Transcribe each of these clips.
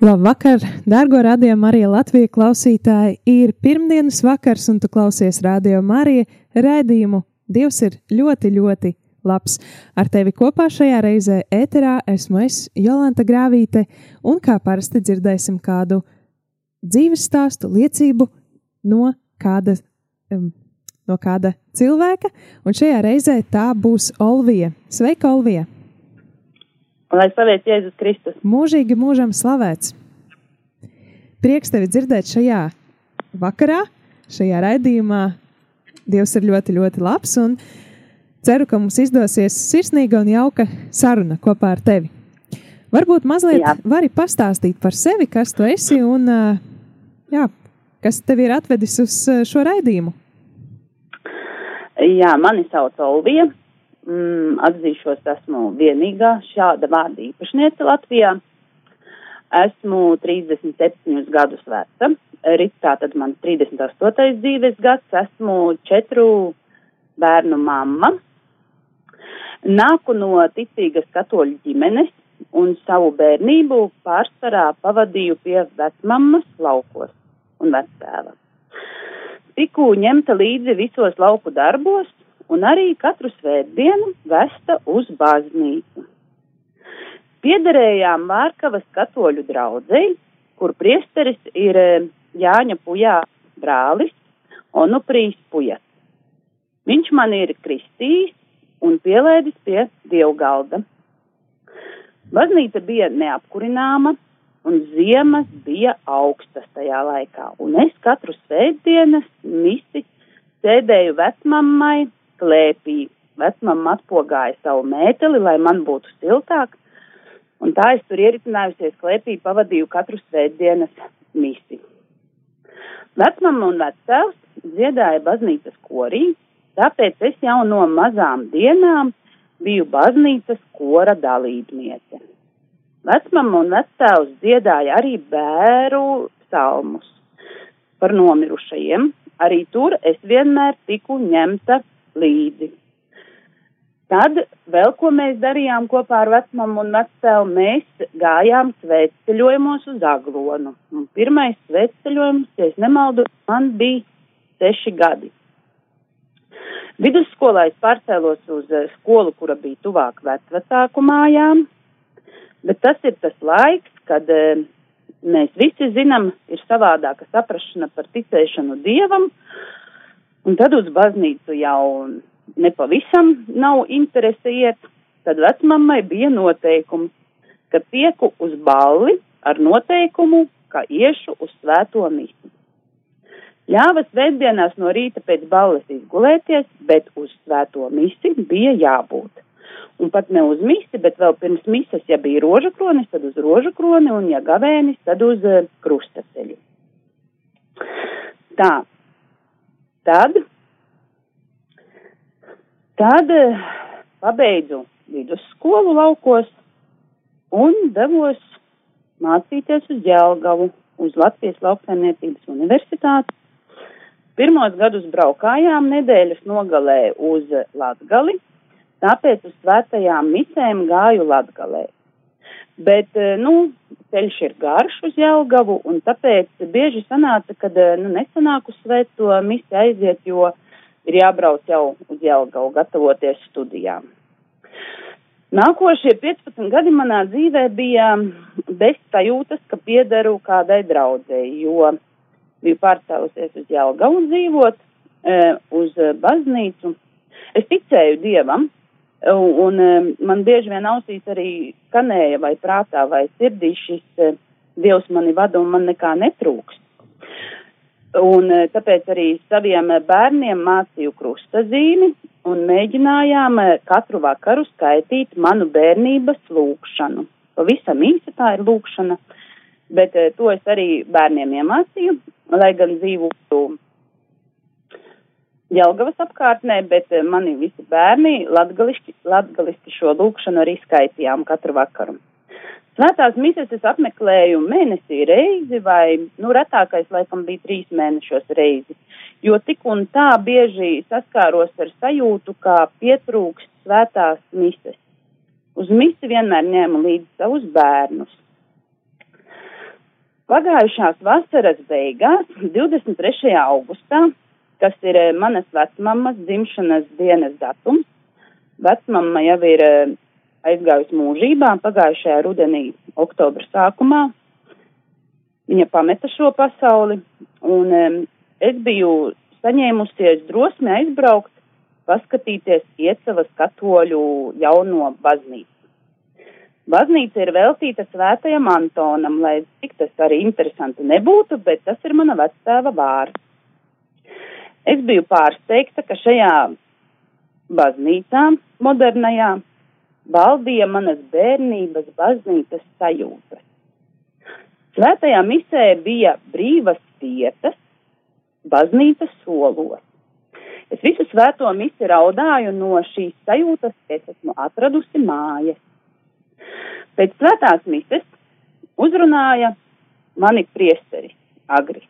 Labvakar, dārgo radio Marija Latvija klausītāji! Ir pirmdienas vakars, un tu klausies radio Marija raidījumu. Dievs ir ļoti, ļoti labs. Ar tevi kopā šajā reizē ēterā esmu es, Jolanta Grāvīte, un kā parasti dzirdēsim kādu dzīves stāstu, liecību no kāda, um, no kāda cilvēka, un šajā reizē tā būs Olvija. Sveika, Olvija! Un lai slavēts Jēzus Kristus. Mūžīgi mūžam slavēts! Prieks tevi dzirdēt šajā vakarā, šajā raidījumā. Dievs ir ļoti, ļoti labs un ceru, ka mums izdosies sirsnīga un jauka saruna kopā ar tevi. Varbūt mazliet Jā. vari pastāstīt par sevi, kas tu esi un jā, kas tevi ir atvedis uz šo raidījumu. Jā, mani sauc Olvija. Mm, atzīšos, esmu vienīgā šāda vārda īpašniece Latvijā. Esmu 37 gadus veca. Ritā tad man 38. dzīves gads. Esmu četru bērnu mamma. Nāku no ticīgas katoļu ģimenes un savu bērnību pārsvarā pavadīju pie vecmammas laukos un vectēva. Tiku ņemta līdzi visos lauku darbos un arī katru svētdienu vesta uz baznīcu. Piederējām Vārkavas katoļu draudzei, kur priesteris ir eh, Jāņa Pujā brālis Onuprīs Pujas. Viņš man ir kristījis un pielaidis pie dievgalda. Baznīca bija neapkurināma un ziemas bija augstas tajā laikā, un es katru svētdienas misi sēdēju vecmammai klēpī. Vecmamma atpogāja savu mēteli, lai man būtu siltāk, un tā es tur ieritinājusies klēpī pavadīju katru svētdienas misi. Vecmamma un vectēvs dziedāja baznīcas korī, tāpēc es jau no mazām dienām biju baznīcas kora dalībniece. Vecmamma un vectēvs dziedāja arī bēru psalmus par nomirušajiem. Arī tur es vienmēr tiku ņemta līdzi. Tad vēl ko mēs darījām kopā ar vecmamu un vectēvu, mēs gājām svētceļojumos uz Aglonu. Un pirmais svētceļojums, ja es nemaldu, man bija seši gadi. Vidusskolā es pārcēlos uz eh, skolu, kura bija tuvāk vecvecāku mājām, bet tas ir tas laiks, kad e, mēs visi zinām, ir savādāka saprašana par ticēšanu Dievam, un tad uz baznīcu jau nepavisam nav interese iet, tad vecmammai bija noteikums, ka tieku uz balli ar noteikumu, ka iešu uz svēto misi. Ļāva svētdienās no rīta pēc balles izgulēties, bet uz svēto misi bija jābūt. Un pat ne uz misi, bet vēl pirms mises, ja bija roža kronis, tad uz roža kroni, un ja gavēnis, tad uz uh, krustaceļu. Tā. Tad Tad eh, pabeidzu vidusskolu laukos un devos mācīties uz Jelgavu, uz Latvijas lauksaimniecības universitāti. Pirmos gadus braukājām nedēļas nogalē uz Latgali, tāpēc uz svētajām misēm gāju Latgalē. Bet, eh, nu, ceļš ir garš uz Jelgavu, un tāpēc bieži sanāca, ka, nu, nesanāk uz svēto misi aiziet, jo ir jābrauc jau uz Jelgavu, gatavoties studijām. Nākošie 15 gadi manā dzīvē bija bez sajūtas, ka piederu kādai draudzēji, jo biju pārcēlusies uz Jelgavu dzīvot, e, uz baznīcu. Es ticēju Dievam, un, e, man bieži vien ausīs arī skanēja vai prātā vai sirdī šis e, Dievs mani vada un man nekā netrūks. Un eh, tāpēc arī saviem bērniem mācīju krustazīmi un mēģinājām eh, katru vakaru skaitīt manu bērnības lūkšanu. Pavisam īsi tā ir lūkšana, bet to es arī bērniem iemācīju, lai gan dzīvotu Jelgavas apkārtnē, bet mani visi bērni latgaliski, latgaliski šo lūkšanu arī skaitījām katru vakaru. Svētās mises es apmeklēju mēnesī reizi, vai, nu, retākais laikam bija trīs mēnešos reizi, jo tik un tā bieži saskāros ar sajūtu, kā pietrūkst svētās mises. Uz misi vienmēr ņēmu līdzi savus bērnus. Pagājušās vasaras beigās, 23. augustā, kas ir eh, manas vecmammas dzimšanas dienas datums, vecmamma jau ir eh, aizgājusi mūžībā pagājušajā rudenī, oktobra sākumā. Viņa pameta šo pasauli, un es biju saņēmusies drosmi aizbraukt, paskatīties Iecavas katoļu jauno baznīcu. Baznīca ir veltīta svētajam Antonam, lai cik tas arī interesanti nebūtu, bet tas ir mana vectēva vārds. Es biju pārsteigta, ka šajā baznīcā, modernajā, valdīja manas bērnības baznīcas sajūtas. Svētajā misē bija brīvas vietas baznīcas solos. Es visu svēto misi raudāju no šīs sajūtas, ka es esmu atradusi mājas. Pēc svētās mises uzrunāja mani priesteris Agris,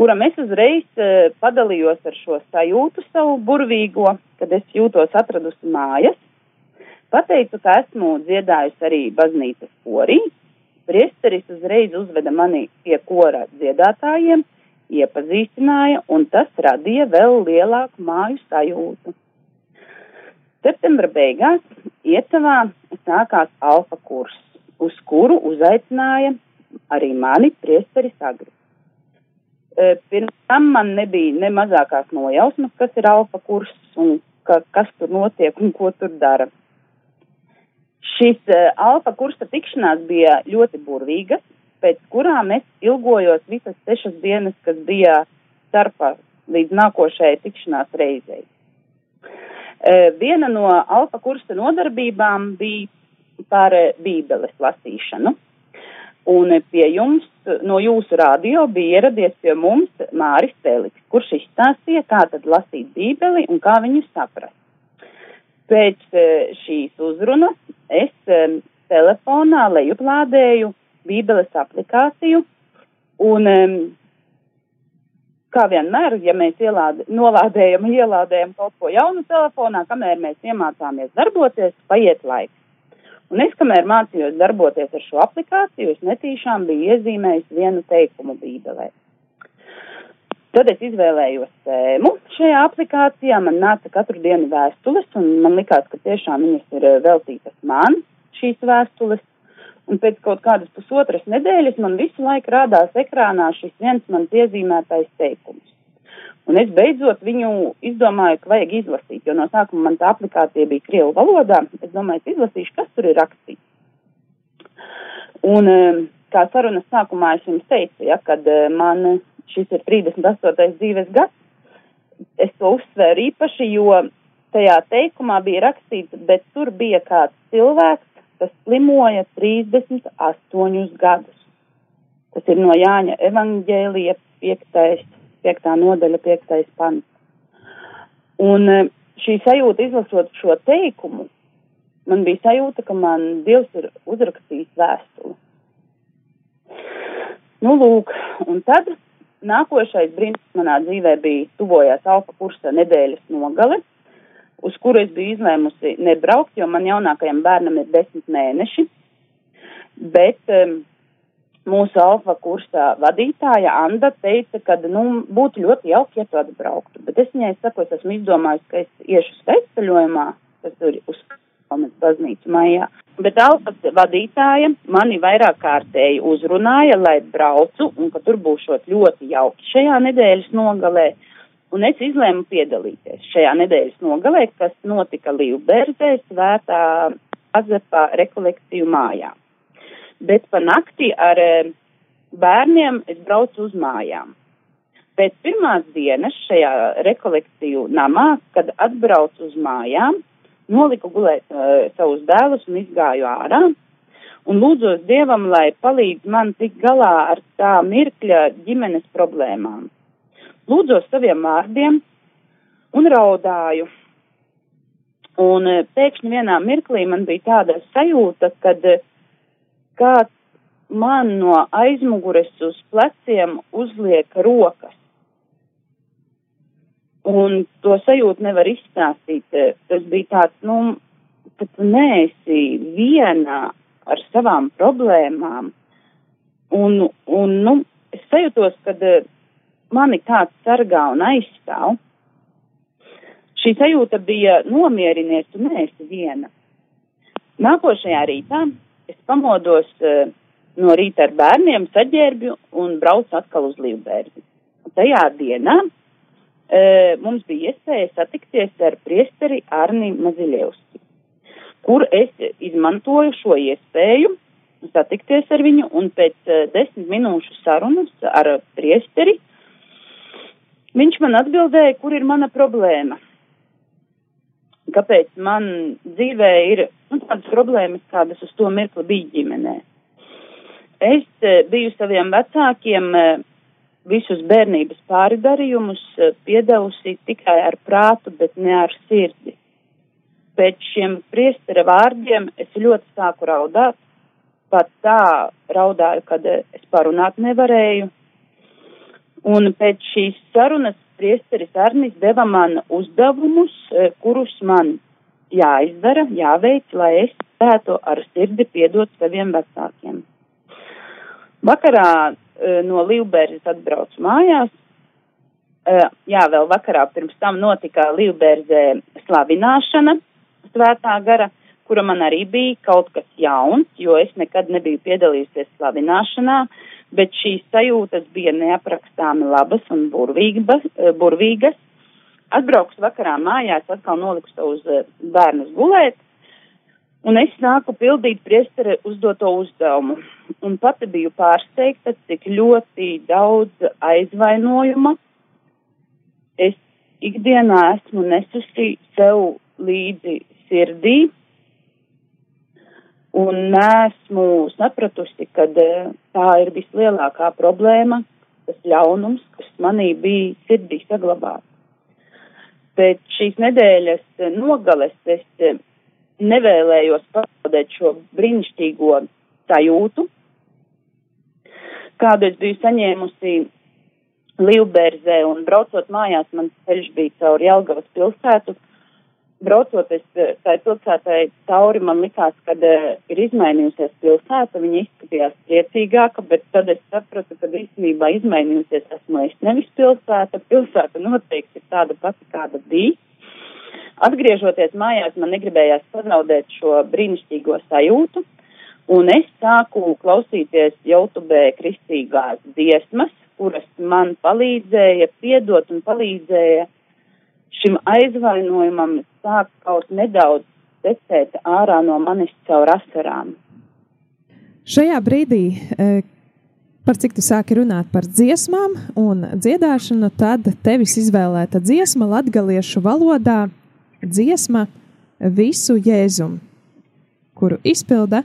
kuram es uzreiz uh, padalījos ar šo sajūtu savu burvīgo, kad es jūtos atradusi mājas Pateicu, ka esmu dziedājusi arī baznīcas korī. Priesteris uzreiz uzveda mani pie kora dziedātājiem, iepazīstināja, un tas radīja vēl lielāku māju sajūtu. Septembra beigās Ietavā sākās alfa kurs, uz kuru uzaicināja arī mani priesteris Agri. Pirms tam man nebija ne mazākās nojausmas, kas ir alfa kurs un ka, kas tur notiek un ko tur dara. Šis alfa kursa tikšanās bija ļoti burvīgas, pēc kurām es ilgojos visas sešas dienas, kas bija starpā līdz nākošajai tikšanās reizei. Viena no alfa kursa nodarbībām bija par bībeles lasīšanu. Un pie jums, no jūsu radio, bija ieradies pie mums Māris Teliks, kurš izstāstīja, kā tad lasīt bībeli un kā viņu saprast. Pēc šīs uzrunas es telefonā lejuplādēju Bībeles aplikāciju un, kā vienmēr, ja mēs ielāde, nolādējam, ielādējam kaut ko jaunu telefonā, kamēr mēs iemācāmies darboties, paiet laiks. Un es, kamēr mācījos darboties ar šo aplikāciju, es netīšām biju iezīmējis vienu teikumu Bībelē. Tad es izvēlējos tēmu šajā aplikācijā. Man nāca katru dienu vēstules, un man likās, ka tiešām viņas ir eh, veltītas man, šīs vēstules. Un pēc kaut kādas pusotras nedēļas man visu laiku rādās ekrānā šis viens man piezīmētais teikums. Un es beidzot viņu izdomāju, ka vajag izlasīt, jo no sākuma man tā aplikācija bija krievu valodā. Es domāju, ka izlasīšu, kas tur ir rakstīts. Un eh, kā sarunas sākumā es jums teicu, ja, kad eh, man šis ir 38. dzīves gads. Es to uzsvēru īpaši, jo tajā teikumā bija rakstīts, bet tur bija kāds cilvēks, kas slimoja 38 gadus. Tas ir no Jāņa evaņģēlija 5. 5. nodaļa 5. pants. Un e, šī sajūta izlasot šo teikumu, man bija sajūta, ka man Dievs ir uzrakstījis vēstuli. Nu, lūk, un tad Nākošais brīnums manā dzīvē bija tuvojās alfa kursa nedēļas nogale, uz kuru es biju izlēmusi nebraukt, jo man jaunākajam bērnam ir desmit mēneši. Bet um, mūsu alfa kursa vadītāja Anda teica, ka nu, būtu ļoti jauki, ja tu atbrauktu. Bet es viņai saku, es esmu izdomājis, ka es iešu sveikceļojumā, tas ir uz Kalnes baznīcu maijā. Bet Alfas vadītāja mani vairāk kārtēji uzrunāja, lai braucu un ka tur būšot ļoti jauki šajā nedēļas nogalē. Un es izlēmu piedalīties šajā nedēļas nogalē, kas notika Līvberzē svētā Azepā rekolekciju mājā. Bet pa nakti ar eh, bērniem es braucu uz mājām. pēc pirmās dienas šajā rekolekciju namā, kad atbraucu uz mājām, noliku gulēt uh, savus dēlus un izgāju ārā. Un lūdzos Dievam, lai palīdz man tikt galā ar tā mirkļa ģimenes problēmām. Lūdzos saviem vārdiem un raudāju. Un uh, pēkšņi vienā mirklī man bija tāda sajūta, kad uh, kāds man no aizmugures uz pleciem uzliek rokas. Un to sajūtu nevar izstāstīt. Tas bija tāds, nu, ka tu neesi viena ar savām problēmām. Un, un nu, es sajūtos, ka mani kāds sargā un aizstāv. Šī sajūta bija nomierinies, tu neesi viena. Nākošajā rītā es pamodos uh, no rīta ar bērniem, saģērbju un braucu atkal uz Līvbērzi. Tajā dienā e, mums bija iespēja satikties ar priesteri Arni Maziļevski, kur es izmantoju šo iespēju satikties ar viņu un pēc e, desmit minūšu sarunas ar priesteri viņš man atbildēja, kur ir mana problēma. Kāpēc man dzīvē ir nu, tādas problēmas, kādas uz to mirkli bija ģimenē. Es eh, biju saviem vecākiem eh, visus bērnības pāridarījumus eh, piedevusi tikai ar prātu, bet ne ar sirdi. Pēc šiem priestera vārdiem es ļoti sāku raudāt, pat tā raudāju, kad es parunāt nevarēju. Un pēc šīs sarunas priesteris Arnis deva man uzdevumus, kurus man jāizdara, jāveic, lai es spētu ar sirdi piedot saviem vecākiem. Vakarā uh, no Līvbērzes atbraucu mājās. Uh, jā, vēl vakarā pirms tam notika Līvbērzē slavināšana svētā gara, kura man arī bija kaut kas jauns, jo es nekad nebiju piedalījusies slavināšanā, bet šīs sajūtas bija neaprakstāmi labas un burvīgas. Uh, burvīgas. Atbrauks vakarā mājās, atkal noliku savus bērnus gulēt, un es nāku pildīt priesteri uzdoto uzdevumu un pati biju pārsteigta, cik ļoti daudz aizvainojuma es ikdienā esmu nesusi sev līdzi sirdī un nesmu sapratusi, ka eh, tā ir vislielākā problēma, tas ļaunums, kas manī bija sirdī saglabāts. Pēc šīs nedēļas nogales es eh, nevēlējos pazaudēt šo brīnišķīgo sajūtu, kādu es biju saņēmusi Līvbērzē un braucot mājās, man ceļš bija cauri Jelgavas pilsētu. Braucot es tai pilsētai cauri, man likās, ka uh, ir izmainījusies pilsēta, viņa izskatījās priecīgāka, bet tad es sapratu, ka īstenībā izmainījusies. Esmu es nevis pilsēta, pilsēta noteikti ir tāda pati, kāda bija. Atgriežoties mājās, man negribējās pazaudēt šo brīnišķīgo sajūtu, Un es sāku klausīties YouTube kristīgās dziesmas, kuras man palīdzēja piedot un palīdzēja šim aizvainojumam sākt kaut nedaudz tecēt ārā no manis caur asarām. Šajā brīdī, e, par cik tu sāki runāt par dziesmām un dziedāšanu, tad tevis izvēlēta dziesma latgaliešu valodā - dziesma Visu Jēzumu, kuru izpilda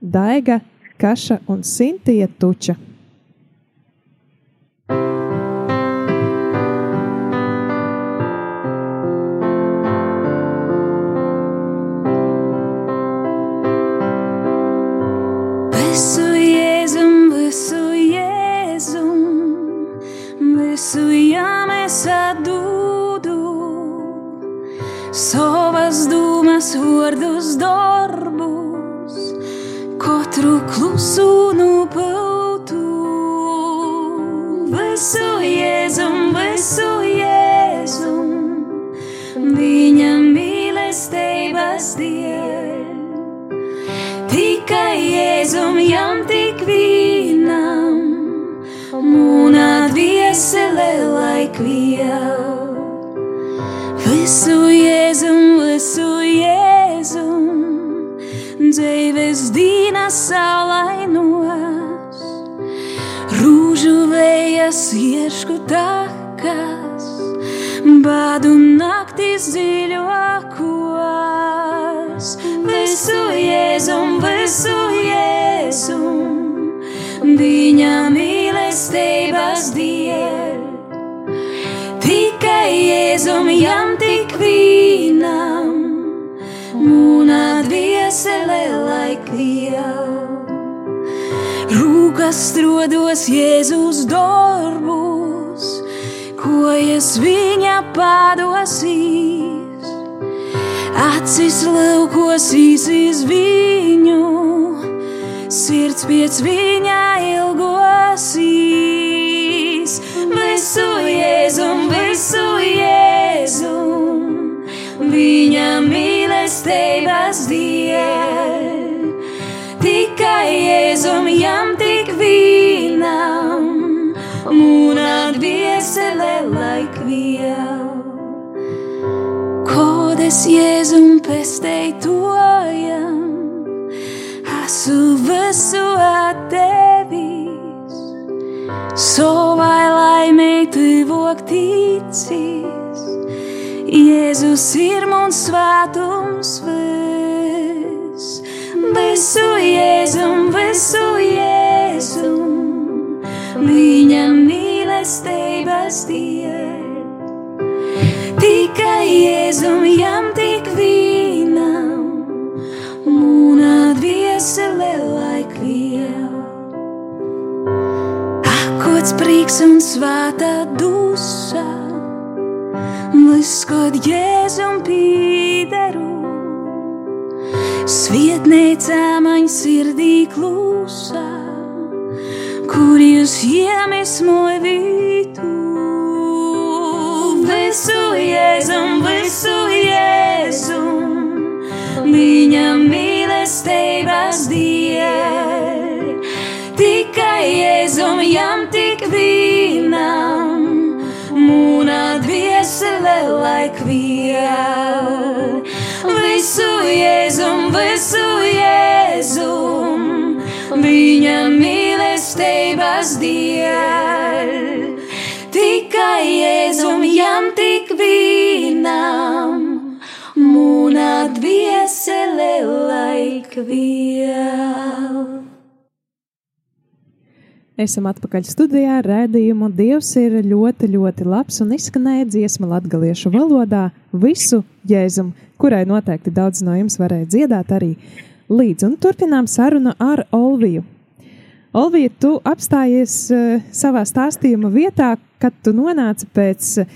Daiga, Kaša un Sintija Tuča. Dūmas, vārdus, darbus, katru klusu takas, bādu naktis dziļākos. Visu jēzum, visu jēzum, viņa mīlestības diev. Tikai jēzum, jam tik vīnam, mūna dviesele laikviel. Rūkas strodos Jēzus darbus, ko es viņa padosīs. Acis laukos īsīs viņu, sirds pēc viņa ilgosīs. Visu Jēzum, visu Jēzum, viņa mīlestības diev. Tikai Jēzum jam tik vīnam, mūna dviesele laikviel. Kodes Jēzum pestei tojam, asu visu atdevis, savai laimei tuvok ticis. Jēzus ir mums svētums viss. Visu jēzum, visu jēzum, viņa mīlestības diev. Tikai jēzum, jam tik vīnam, mūna dviesele laikviel. Akots prieks un svēta dusa, viskot jēzum pīderu. Svietnēcā man sirdī klusā, Visu jēzum, visu jēzum, viņa mīlestības diev. Tikai jēzum, jam tik vīnam, mūna dviesele dviesele laikviel. Esam atpakaļ studijā. Rādījumu Dievs ir ļoti, ļoti labs un izskanēja dziesma latviešu valodā visu jēzumu, kurai noteikti daudz no jums varēja dziedāt arī līdzi. Un turpinām sarunu ar Olviju. Olvija, tu apstājies uh, savā stāstījuma vietā, kad tu nonāci pēc uh,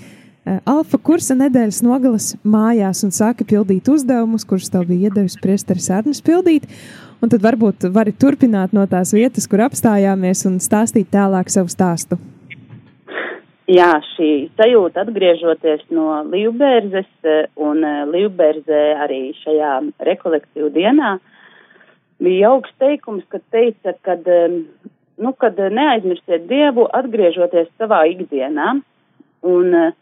alfa kursa nedēļas nogalas mājās un sāki pildīt uzdevumus, kurus tev bija iedevis priesteris Arnis pildīt. Un tad varbūt vari turpināt no tās vietas, kur apstājāmies un stāstīt tālāk savu stāstu. Jā, šī sajūta atgriežoties no Līvbērzes eh, un Līvbērzē arī šajā rekolektīvu dienā bija augsts teikums, kad teica, kad, eh, nu, kad neaizmirstiet Dievu atgriežoties savā ikdienā. Un eh,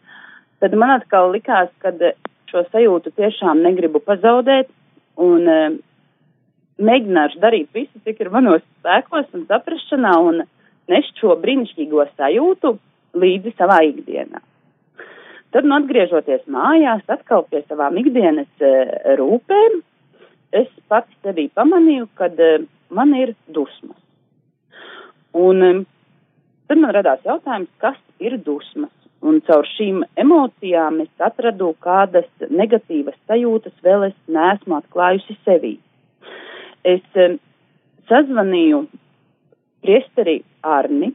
tad man atkal likās, ka šo sajūtu tiešām negribu pazaudēt un eh, mēģināšu darīt visu, cik ir manos spēkos un saprašanā un nest šo brīnišķīgo sajūtu līdzi savā ikdienā. Tad, nu, atgriežoties mājās, atkal pie savām ikdienas e, rūpēm, es pats sevī pamanīju, ka e, man ir dusmas. Un e, tad man radās jautājums, kas ir dusmas. Un caur šīm emocijām es atradu, kādas negatīvas sajūtas vēl es neesmu atklājusi sevī. Es um, sazvanīju priesteri Arni,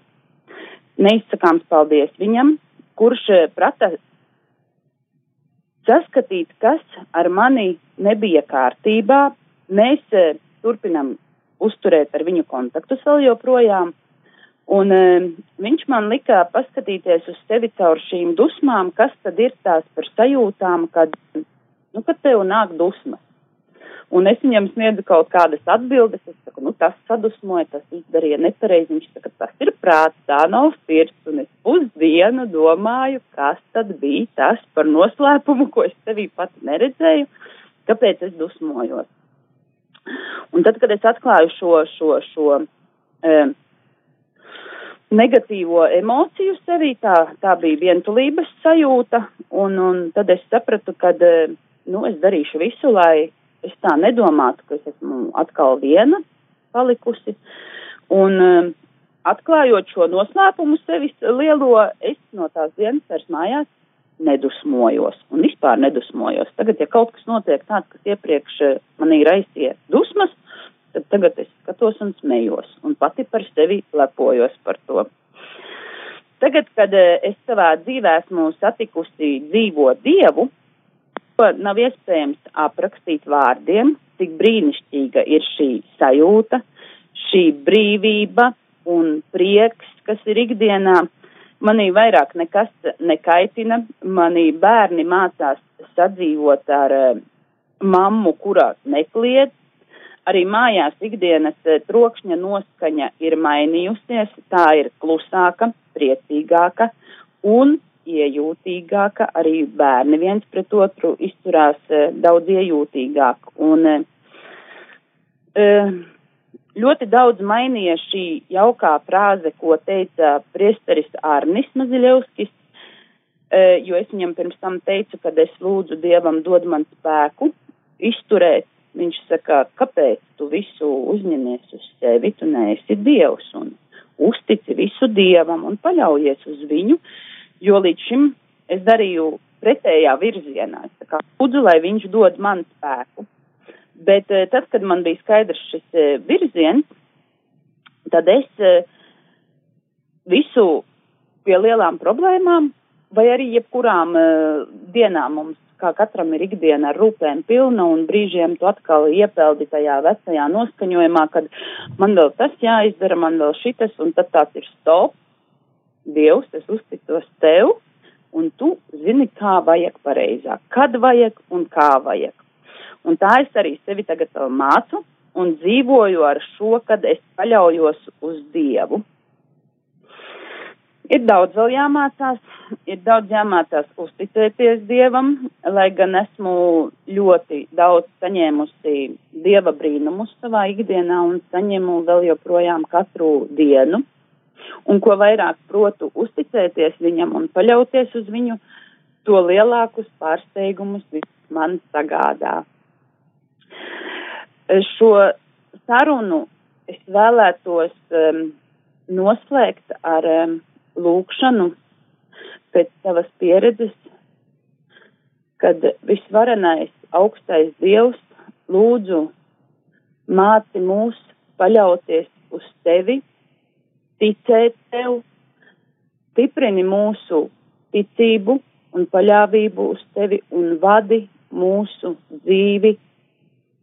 neizsakāms paldies viņam, kurš prata saskatīt, kas ar mani nebija kārtībā. Mēs uh, turpinam uzturēt ar viņu kontaktus vēl joprojām. Un uh, viņš man lika paskatīties uz sevi caur šīm dusmām, kas tad ir tās par sajūtām, kad, nu, kad tev nāk dusmas. Un es viņam sniedzu kaut kādas atbildes, es saku, nu, tas sadusmoja, tas izdarīja nepareizi, viņš saka, tas ir prāts, tā nav sirds, un es pusdienu domāju, kas tad bija tas par noslēpumu, ko es tevī pat neredzēju, kāpēc es dusmojos. Un tad, kad es atklāju šo, šo, šo, um, negatīvo emociju sevī, tā, tā bija vientulības sajūta, un, un tad es sapratu, ka, nu, es darīšu visu, lai es tā nedomātu, ka es esmu atkal viena palikusi, un atklājot šo noslēpumu sevis lielo, es no tās dienas vairs mājās nedusmojos un vispār nedusmojos. Tagad, ja kaut kas notiek tāds, kas iepriekš manī raisīja dusmas, tad tagad es skatos un smējos un pati par sevi lepojos par to. Tagad, kad eh, es savā dzīvē esmu satikusi dzīvo dievu, to nav iespējams aprakstīt vārdiem, cik brīnišķīga ir šī sajūta, šī brīvība un prieks, kas ir ikdienā. Manī vairāk nekas nekaitina, manī bērni mācās sadzīvot ar uh, mammu, kurā nekliedz, Arī mājās ikdienas eh, trokšņa noskaņa ir mainījusies, tā ir klusāka, priecīgāka un iejūtīgāka. Arī bērni viens pret otru izturās eh, daudz iejūtīgāk. Un, eh, ļoti daudz mainīja šī jaukā frāze, ko teica priesteris Arnis Maziļevskis, jo es viņam pirms tam teicu, kad es lūdzu Dievam dod man spēku izturēt Viņš saka, kāpēc tu visu uzņemies uz sevi, tu neesi dievs un uztici visu dievam un paļaujies uz viņu, jo līdz šim es darīju pretējā virzienā. Es kā lūdzu, lai viņš dod man spēku. Bet eh, tad, kad man bija skaidrs šis eh, virziens, tad es eh, visu pie lielām problēmām vai arī jebkurām dienām mums kā katram ir ikdiena ar rūpēm pilna un brīžiem tu atkal iepeldi tajā vecajā noskaņojumā, kad man vēl tas jāizdara, man vēl šitas, un tad tāds ir stop. Dievs, es uzticos tev, un tu zini, kā vajag pareizāk, kad vajag un kā vajag. Un tā es arī sevi tagad mācu un dzīvoju ar šo, kad es paļaujos uz Dievu. Ir daudz vēl jāmācās, ir daudz jāmācās uzticēties Dievam, lai gan esmu ļoti daudz saņēmusi Dieva brīnumus savā ikdienā un saņemu vēl joprojām katru dienu. Un ko vairāk protu uzticēties viņam un paļauties uz viņu, to lielākus pārsteigumus viņš man sagādā. Šo sarunu es vēlētos um, noslēgt ar um, lūkšanu pēc savas pieredzes, kad visvarenais augstais Dievs lūdzu māci mūs paļauties uz tevi, ticēt tev, stiprini mūsu ticību un paļāvību uz tevi un vadi mūsu dzīvi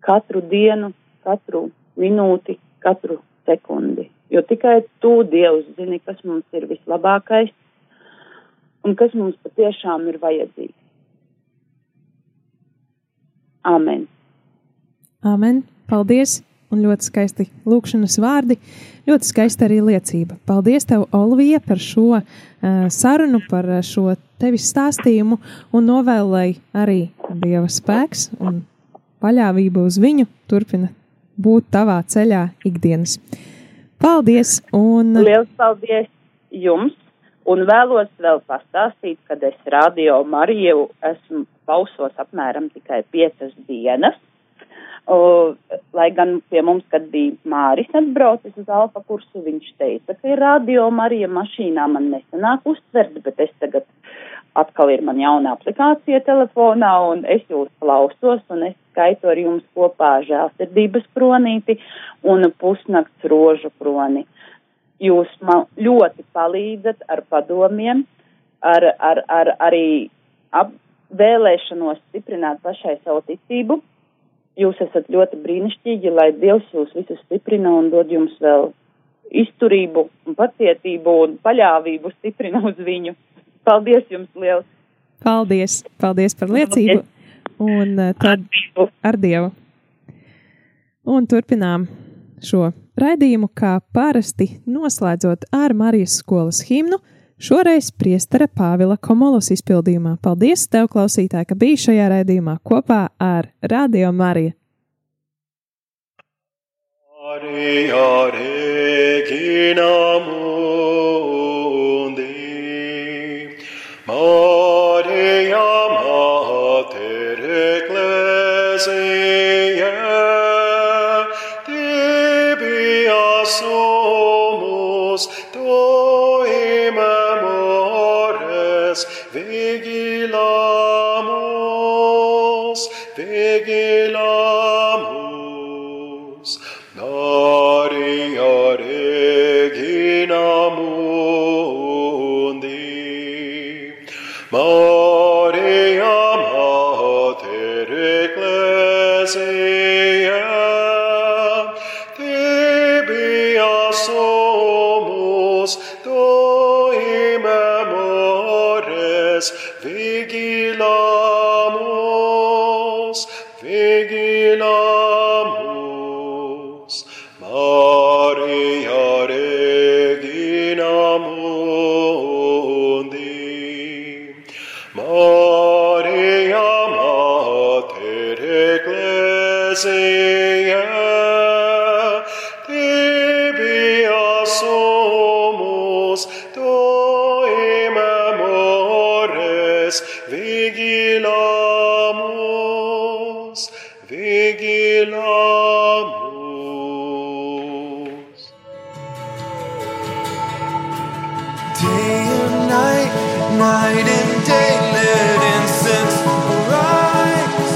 katru dienu, katru minūti, katru sekundi. Jo tikai tu, Dievs, zini, kas mums ir vislabākais un kas mums patiešām ir vajadzīgs. Amen. Amen. Paldies! Un ļoti skaisti lūkšanas vārdi, ļoti skaista arī liecība. Paldies, tev, Olivija, par šo uh, sarunu, par šo tevis stāstījumu un novēlu, lai arī Dieva spēks un paļāvība uz viņu turpina būt tavā ceļā ikdienas. Paldies! Un... Liels paldies jums! Un vēlos vēl pastāstīt, kad es radio Mariju esmu pausos apmēram tikai piecas dienas. O, lai gan pie mums, kad bija Māris atbraucis uz Alfa kursu, viņš teica, ka ir radio Marija mašīnā man nesanāk uztvert, bet es tagad atkal ir man jauna aplikācija telefonā un es jūs klausos un es skaitu ar jums kopā žēlsirdības kronīti un pusnakts rožu kroni. Jūs man ļoti palīdzat ar padomiem, ar, ar, ar arī ap, vēlēšanos stiprināt pašai savu ticību Jūs esat ļoti brīnišķīgi, lai Dievs jūs visus stiprina un dod jums vēl izturību un pacietību un paļāvību stiprina uz viņu. Paldies jums liels! Paldies! Paldies par liecību! Un eh, tad ar Dievu! Un turpinām šo raidījumu, kā parasti noslēdzot ar Marijas skolas himnu. Šoreiz priestera Pāvila Komolos izpildījumā. Paldies tev, klausītāji, ka biji šajā raidījumā kopā ar Radio Mariju. Maria Regina Mu Maria Mater Ecclesiae, vigilamus. Day and night, night and day, let incense arise.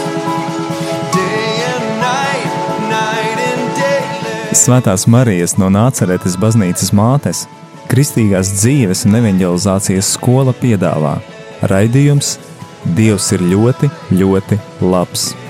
Day and night, night and day, let Svētās Marijas no Nāceretes baznīcas mātes Kristīgās dzīves un evanģelizācijas skola piedāvā raidījums Dievs ir ļoti, ļoti labs.